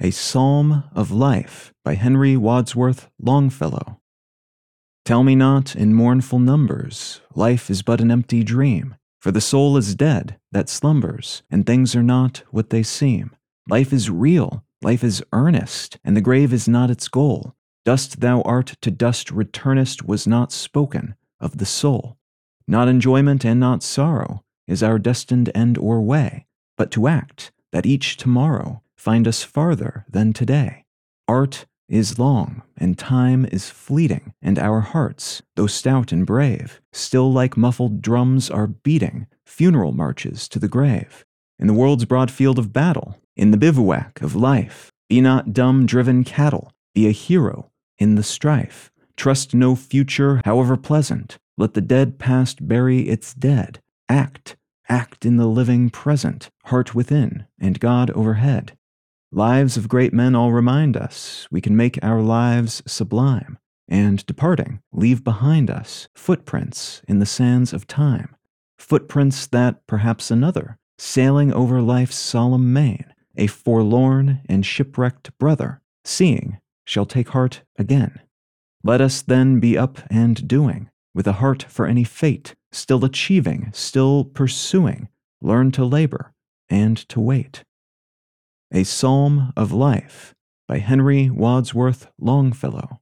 A Psalm of Life by Henry Wadsworth Longfellow. Tell me not in mournful numbers, life is but an empty dream, for the soul is dead that slumbers, and things are not what they seem. Life is real, life is earnest, and the grave is not its goal. Dust thou art to dust returnest was not spoken of the soul. Not enjoyment and not sorrow is our destined end or way, but to act, that each tomorrow find us farther than today. Art is long, and time is fleeting, and our hearts, though stout and brave, still like muffled drums are beating funeral marches to the grave. In the world's broad field of battle, in the bivouac of life, be not dumb driven cattle, be a hero in the strife. Trust no future, however pleasant. Let the dead past bury its dead. Act, act in the living present, heart within, and God overhead. Lives of great men all remind us we can make our lives sublime, and departing, leave behind us footprints in the sands of time, footprints that perhaps another, sailing over life's solemn main, a forlorn and shipwrecked brother, seeing, shall take heart again. Let us then be up and doing, with a heart for any fate, still achieving, still pursuing, learn to labor and to wait. A Psalm of Life by Henry Wadsworth Longfellow.